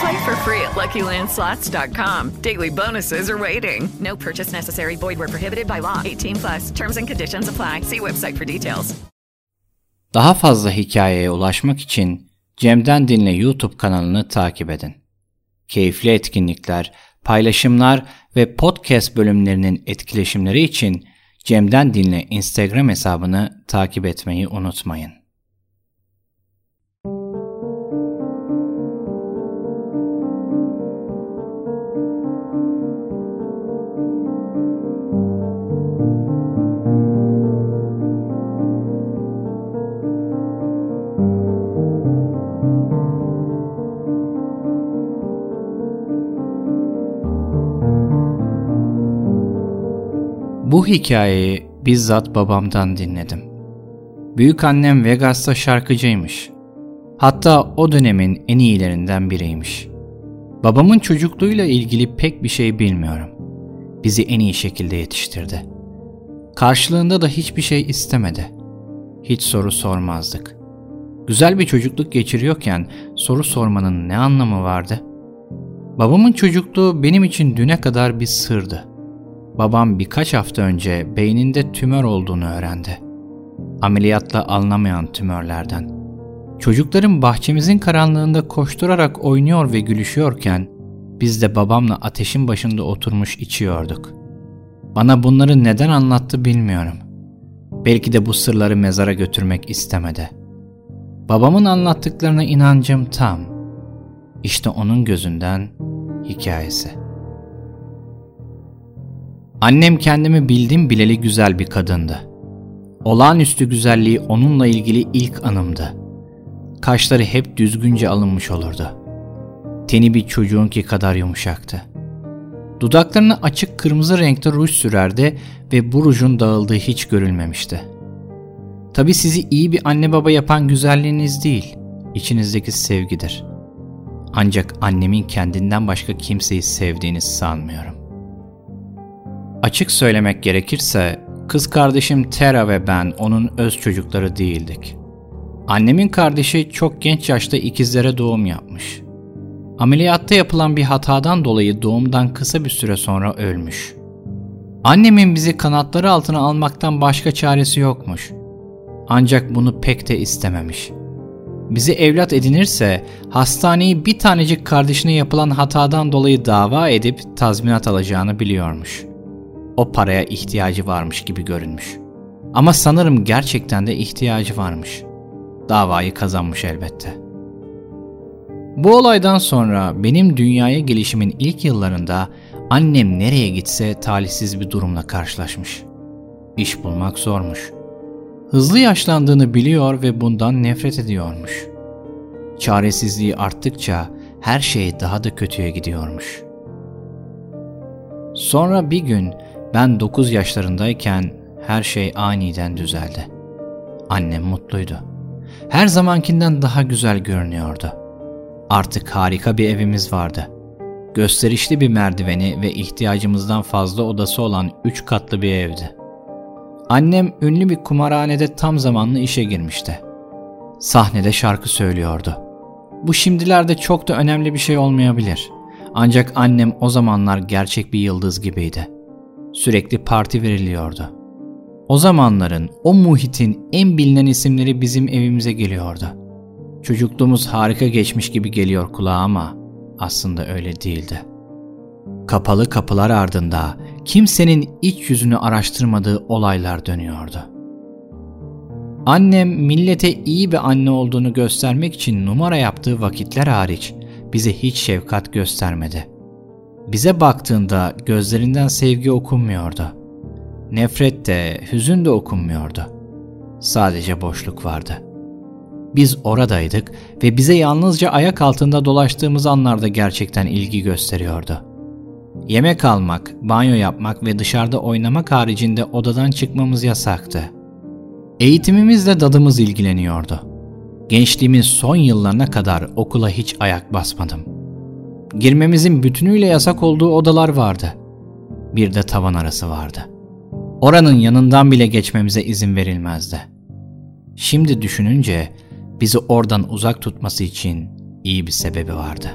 Play for free at LuckyLandSlots.com. Daily bonuses are waiting. No purchase necessary. Void where prohibited by law. 18 plus. Terms and conditions apply. See website for details. Daha fazla hikayeye ulaşmak için Cem'den Dinle YouTube kanalını takip edin. Keyifli etkinlikler, paylaşımlar ve podcast bölümlerinin etkileşimleri için Cem'den Dinle Instagram hesabını takip etmeyi unutmayın. Bu hikayeyi bizzat babamdan dinledim. Büyük annem Vegas'ta şarkıcıymış. Hatta o dönemin en iyilerinden biriymiş. Babamın çocukluğuyla ilgili pek bir şey bilmiyorum. Bizi en iyi şekilde yetiştirdi. Karşılığında da hiçbir şey istemedi. Hiç soru sormazdık. Güzel bir çocukluk geçiriyorken soru sormanın ne anlamı vardı? Babamın çocukluğu benim için düne kadar bir sırdı. Babam birkaç hafta önce beyninde tümör olduğunu öğrendi. Ameliyatla alınamayan tümörlerden. Çocuklarım bahçemizin karanlığında koşturarak oynuyor ve gülüşüyorken biz de babamla ateşin başında oturmuş içiyorduk. Bana bunları neden anlattı bilmiyorum. Belki de bu sırları mezara götürmek istemedi. Babamın anlattıklarına inancım tam. İşte onun gözünden hikayesi. Annem kendimi bildim bileli güzel bir kadındı. Olağanüstü güzelliği onunla ilgili ilk anımdı. Kaşları hep düzgünce alınmış olurdu. Teni bir çocuğunki kadar yumuşaktı. Dudaklarına açık kırmızı renkte ruj sürerdi ve bu rujun dağıldığı hiç görülmemişti. Tabi sizi iyi bir anne baba yapan güzelliğiniz değil, içinizdeki sevgidir. Ancak annemin kendinden başka kimseyi sevdiğini sanmıyorum. Açık söylemek gerekirse kız kardeşim Tera ve ben onun öz çocukları değildik. Annemin kardeşi çok genç yaşta ikizlere doğum yapmış. Ameliyatta yapılan bir hatadan dolayı doğumdan kısa bir süre sonra ölmüş. Annemin bizi kanatları altına almaktan başka çaresi yokmuş. Ancak bunu pek de istememiş. Bizi evlat edinirse hastaneyi bir tanecik kardeşine yapılan hatadan dolayı dava edip tazminat alacağını biliyormuş.'' O paraya ihtiyacı varmış gibi görünmüş. Ama sanırım gerçekten de ihtiyacı varmış. Davayı kazanmış elbette. Bu olaydan sonra benim dünyaya gelişimin ilk yıllarında annem nereye gitse talihsiz bir durumla karşılaşmış. İş bulmak zormuş. Hızlı yaşlandığını biliyor ve bundan nefret ediyormuş. Çaresizliği arttıkça her şey daha da kötüye gidiyormuş. Sonra bir gün ben 9 yaşlarındayken her şey aniden düzeldi. Annem mutluydu. Her zamankinden daha güzel görünüyordu. Artık harika bir evimiz vardı. Gösterişli bir merdiveni ve ihtiyacımızdan fazla odası olan 3 katlı bir evdi. Annem ünlü bir kumarhanede tam zamanlı işe girmişti. Sahnede şarkı söylüyordu. Bu şimdilerde çok da önemli bir şey olmayabilir. Ancak annem o zamanlar gerçek bir yıldız gibiydi. Sürekli parti veriliyordu. O zamanların, o muhitin en bilinen isimleri bizim evimize geliyordu. Çocukluğumuz harika geçmiş gibi geliyor kulağa ama aslında öyle değildi. Kapalı kapılar ardında kimsenin iç yüzünü araştırmadığı olaylar dönüyordu. Annem millete iyi bir anne olduğunu göstermek için numara yaptığı vakitler hariç bize hiç şefkat göstermedi. Bize baktığında gözlerinden sevgi okunmuyordu. Nefret de, hüzün de okunmuyordu. Sadece boşluk vardı. Biz oradaydık ve bize yalnızca ayak altında dolaştığımız anlarda gerçekten ilgi gösteriyordu. Yemek almak, banyo yapmak ve dışarıda oynamak haricinde odadan çıkmamız yasaktı. Eğitimimizle dadımız ilgileniyordu. Gençliğimin son yıllarına kadar okula hiç ayak basmadım. Girmemizin bütünüyle yasak olduğu odalar vardı. Bir de tavan arası vardı. Oranın yanından bile geçmemize izin verilmezdi. Şimdi düşününce bizi oradan uzak tutması için iyi bir sebebi vardı.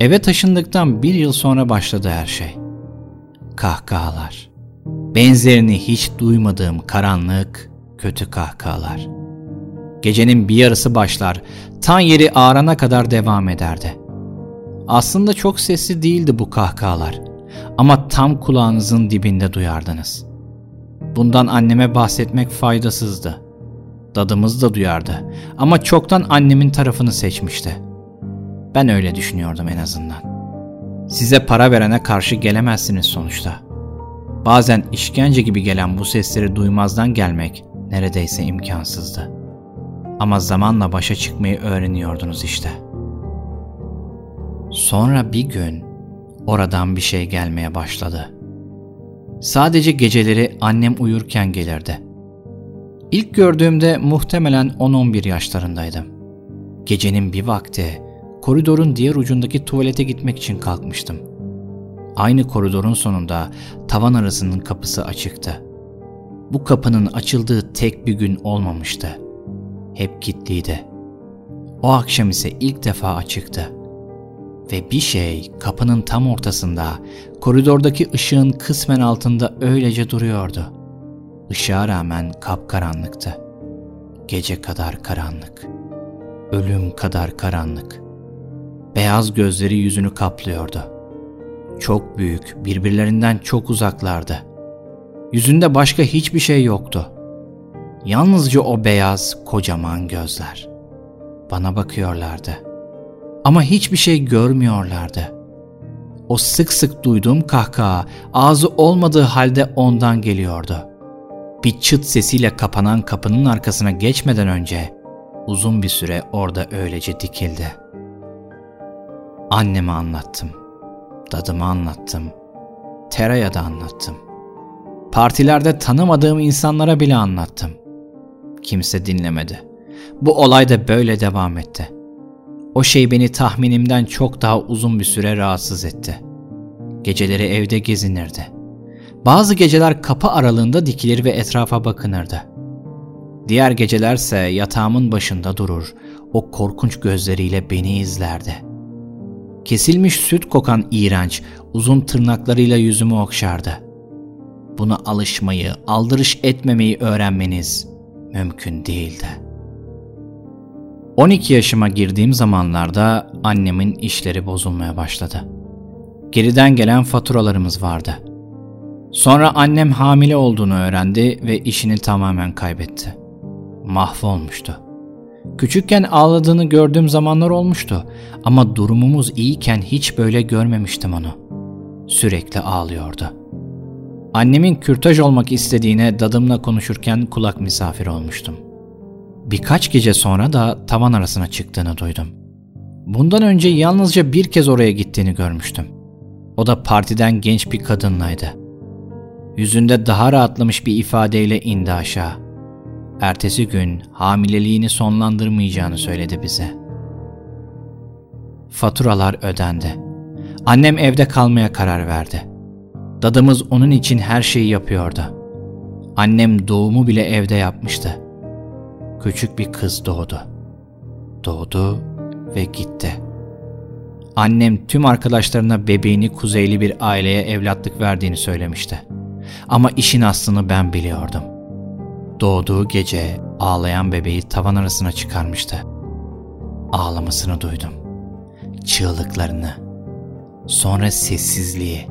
Eve taşındıktan bir yıl sonra başladı her şey. Kahkahalar. Benzerini hiç duymadığım karanlık, kötü kahkahalar. Gecenin bir yarısı başlar, tan yeri ağrana kadar devam ederdi. Aslında çok sesli değildi bu kahkahalar ama tam kulağınızın dibinde duyardınız. Bundan anneme bahsetmek faydasızdı. Dadımız da duyardı ama çoktan annemin tarafını seçmişti. Ben öyle düşünüyordum en azından. Size para verene karşı gelemezsiniz sonuçta. Bazen işkence gibi gelen bu sesleri duymazdan gelmek neredeyse imkansızdı. Ama zamanla başa çıkmayı öğreniyordunuz işte. Sonra bir gün oradan bir şey gelmeye başladı. Sadece geceleri annem uyurken gelirdi. İlk gördüğümde muhtemelen 10-11 yaşlarındaydım. Gecenin bir vakti koridorun diğer ucundaki tuvalete gitmek için kalkmıştım. Aynı koridorun sonunda tavan arasının kapısı açıktı. Bu kapının açıldığı tek bir gün olmamıştı. Hep kilitliydi. O akşam ise ilk defa açıktı. Ve bir şey kapının tam ortasında, koridordaki ışığın kısmen altında öylece duruyordu. Işığa rağmen kapkaranlıktı. Gece kadar karanlık. Ölüm kadar karanlık. Beyaz gözleri yüzünü kaplıyordu. Çok büyük, birbirlerinden çok uzaklardı. Yüzünde başka hiçbir şey yoktu. Yalnızca o beyaz, kocaman gözler. Bana bakıyorlardı. Ama hiçbir şey görmüyorlardı. O sık sık duyduğum kahkaha ağzı olmadığı halde ondan geliyordu. Bir çıt sesiyle kapanan kapının arkasına geçmeden önce uzun bir süre orada öylece dikildi. Anneme anlattım. Dadıma anlattım. Tera'ya da anlattım. Partilerde tanımadığım insanlara bile anlattım. Kimse dinlemedi. Bu olay da böyle devam etti. O şey beni tahminimden çok daha uzun bir süre rahatsız etti. Geceleri evde gezinirdi. Bazı geceler kapı aralığında dikilir ve etrafa bakınırdı. Diğer gecelerse yatağımın başında durur, o korkunç gözleriyle beni izlerdi. Kesilmiş süt kokan iğrenç, uzun tırnaklarıyla yüzümü okşardı. Buna alışmayı, aldırış etmemeyi öğrenmeniz mümkün değildi. 12 yaşıma girdiğim zamanlarda annemin işleri bozulmaya başladı. Geriden gelen faturalarımız vardı. Sonra annem hamile olduğunu öğrendi ve işini tamamen kaybetti. Mahvolmuştu. Küçükken ağladığını gördüğüm zamanlar olmuştu ama durumumuz iyiyken hiç böyle görmemiştim onu. Sürekli ağlıyordu. Annemin kürtaj olmak istediğine dadımla konuşurken kulak misafir olmuştum. Birkaç gece sonra da tavan arasına çıktığını duydum. Bundan önce yalnızca bir kez oraya gittiğini görmüştüm. O da partiden genç bir kadınlaydı. Yüzünde daha rahatlamış bir ifadeyle indi aşağı. Ertesi gün hamileliğini sonlandırmayacağını söyledi bize. Faturalar ödendi. Annem evde kalmaya karar verdi. Dadımız onun için her şeyi yapıyordu. Annem doğumu bile evde yapmıştı. Küçük bir kız doğdu. Doğdu ve gitti. Annem tüm arkadaşlarına bebeğini kuzeyli bir aileye evlatlık verdiğini söylemişti. Ama işin aslını ben biliyordum. Doğduğu gece ağlayan bebeği tavan arasına çıkarmıştı. Ağlamasını duydum. Çığlıklarını. Sonra sessizliği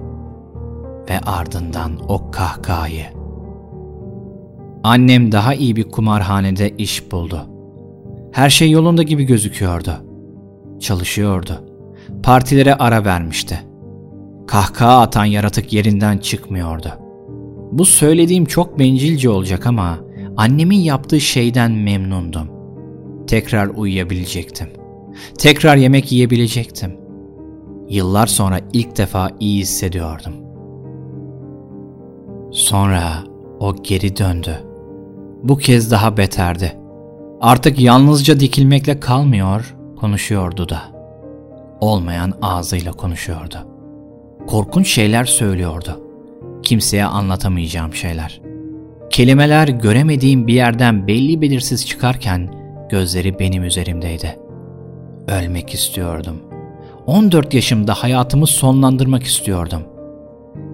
ve ardından o kahkahayı. Annem daha iyi bir kumarhanede iş buldu. Her şey yolunda gibi gözüküyordu. Çalışıyordu. Partilere ara vermişti. Kahkaha atan yaratık yerinden çıkmıyordu. Bu söylediğim çok bencilce olacak ama annemin yaptığı şeyden memnundum. Tekrar uyuyabilecektim. Tekrar yemek yiyebilecektim. Yıllar sonra ilk defa iyi hissediyordum. Sonra o geri döndü. Bu kez daha beterdi. Artık yalnızca dikilmekle kalmıyor, konuşuyordu da. Olmayan ağzıyla konuşuyordu. Korkunç şeyler söylüyordu. Kimseye anlatamayacağım şeyler. Kelimeler göremediğim bir yerden belli belirsiz çıkarken gözleri benim üzerimdeydi. Ölmek istiyordum. 14 yaşımda hayatımı sonlandırmak istiyordum.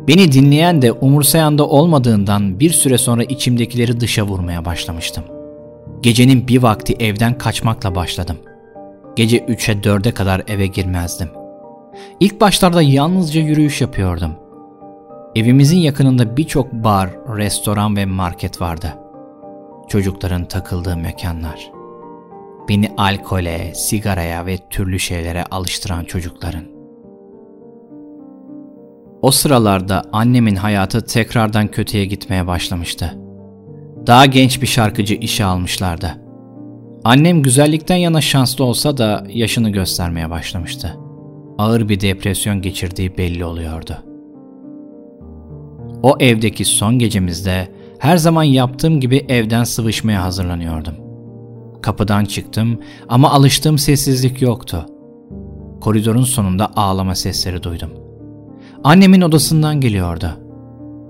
Beni dinleyen de umursayan da olmadığından bir süre sonra içimdekileri dışa vurmaya başlamıştım. Gecenin bir vakti evden kaçmakla başladım. Gece 3'e 4'e kadar eve girmezdim. İlk başlarda yalnızca yürüyüş yapıyordum. Evimizin yakınında birçok bar, restoran ve market vardı. Çocukların takıldığı mekanlar. Beni alkole, sigaraya ve türlü şeylere alıştıran çocukların. O sıralarda annemin hayatı tekrardan kötüye gitmeye başlamıştı. Daha genç bir şarkıcı işe almışlardı. Annem güzellikten yana şanslı olsa da yaşını göstermeye başlamıştı. Ağır bir depresyon geçirdiği belli oluyordu. O evdeki son gecemizde her zaman yaptığım gibi evden sıvışmaya hazırlanıyordum. Kapıdan çıktım ama alıştığım sessizlik yoktu. Koridorun sonunda ağlama sesleri duydum. Annemin odasından geliyordu.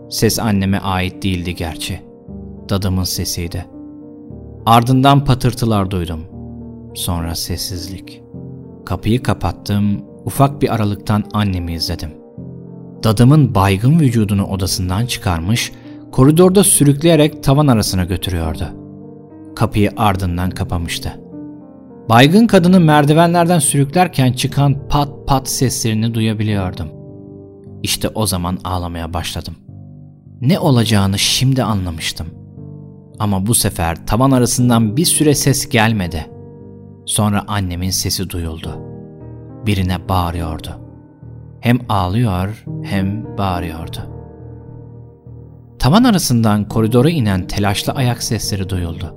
Ses anneme ait değildi gerçi. Dadımın sesiydi. Ardından patırtılar duydum. Sonra sessizlik. Kapıyı kapattım, ufak bir aralıktan annemi izledim. Dadımın baygın vücudunu odasından çıkarmış, koridorda sürükleyerek tavan arasına götürüyordu. Kapıyı ardından kapamıştı. Baygın kadını merdivenlerden sürüklerken çıkan pat pat seslerini duyabiliyordum. İşte o zaman ağlamaya başladım. Ne olacağını şimdi anlamıştım. Ama bu sefer tavan arasından bir süre ses gelmedi. Sonra annemin sesi duyuldu. Birine bağırıyordu. Hem ağlıyor hem bağırıyordu. Tavan arasından koridora inen telaşlı ayak sesleri duyuldu.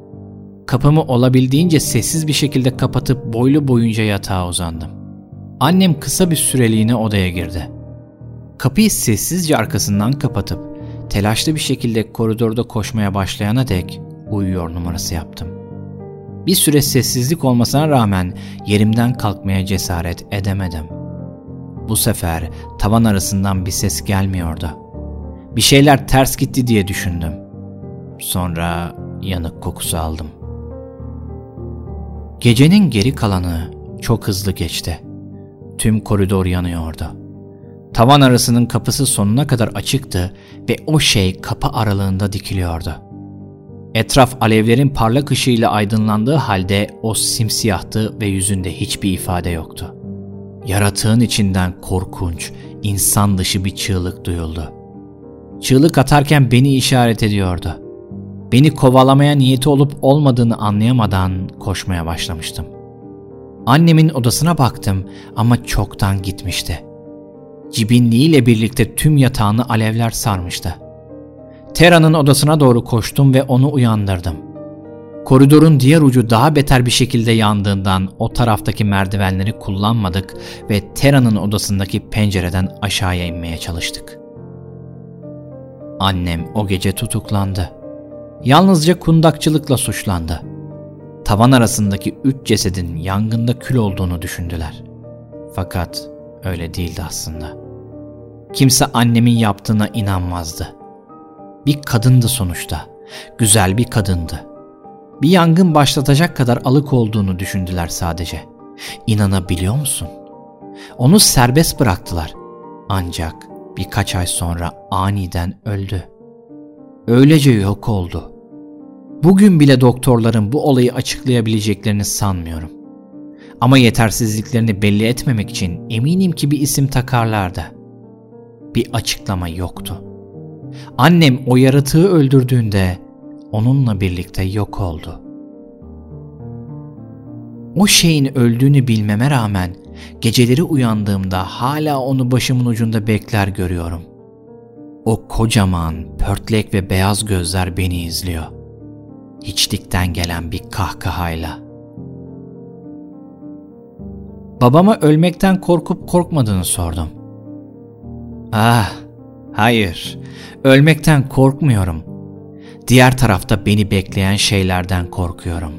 Kapımı olabildiğince sessiz bir şekilde kapatıp boylu boyunca yatağa uzandım. Annem kısa bir süreliğine odaya girdi. Kapıyı sessizce arkasından kapatıp telaşlı bir şekilde koridorda koşmaya başlayana dek uyuyor numarası yaptım. Bir süre sessizlik olmasına rağmen yerimden kalkmaya cesaret edemedim. Bu sefer tavan arasından bir ses gelmiyordu. Bir şeyler ters gitti diye düşündüm. Sonra yanık kokusu aldım. Gecenin geri kalanı çok hızlı geçti. Tüm koridor yanıyordu. Tavan arasının kapısı sonuna kadar açıktı ve o şey kapı aralığında dikiliyordu. Etraf alevlerin parlak ışığıyla aydınlandığı halde o simsiyahtı ve yüzünde hiçbir ifade yoktu. Yaratığın içinden korkunç, insan dışı bir çığlık duyuldu. Çığlık atarken beni işaret ediyordu. Beni kovalamaya niyeti olup olmadığını anlayamadan koşmaya başlamıştım. Annemin odasına baktım ama çoktan gitmişti. Cibinliğiyle birlikte tüm yatağını alevler sarmıştı. Tera'nın odasına doğru koştum ve onu uyandırdım. Koridorun diğer ucu daha beter bir şekilde yandığından o taraftaki merdivenleri kullanmadık ve Tera'nın odasındaki pencereden aşağıya inmeye çalıştık. Annem o gece tutuklandı. Yalnızca kundakçılıkla suçlandı. Tavan arasındaki üç cesedin yangında kül olduğunu düşündüler. Fakat öyle değildi aslında. Kimse annemin yaptığına inanmazdı. Bir kadındı sonuçta. Güzel bir kadındı. Bir yangın başlatacak kadar alık olduğunu düşündüler sadece. İnanabiliyor musun? Onu serbest bıraktılar. Ancak birkaç ay sonra aniden öldü. Öylece yok oldu. Bugün bile doktorların bu olayı açıklayabileceklerini sanmıyorum. Ama yetersizliklerini belli etmemek için eminim ki bir isim takarlardı. Bir açıklama yoktu. Annem o yaratığı öldürdüğünde onunla birlikte yok oldu. O şeyin öldüğünü bilmeme rağmen geceleri uyandığımda hala onu başımın ucunda bekler görüyorum. O kocaman, pörtlek ve beyaz gözler beni izliyor. Hiçlikten gelen bir kahkahayla. Babama ölmekten korkup korkmadığını sordum. Ah, hayır. Ölmekten korkmuyorum. Diğer tarafta beni bekleyen şeylerden korkuyorum.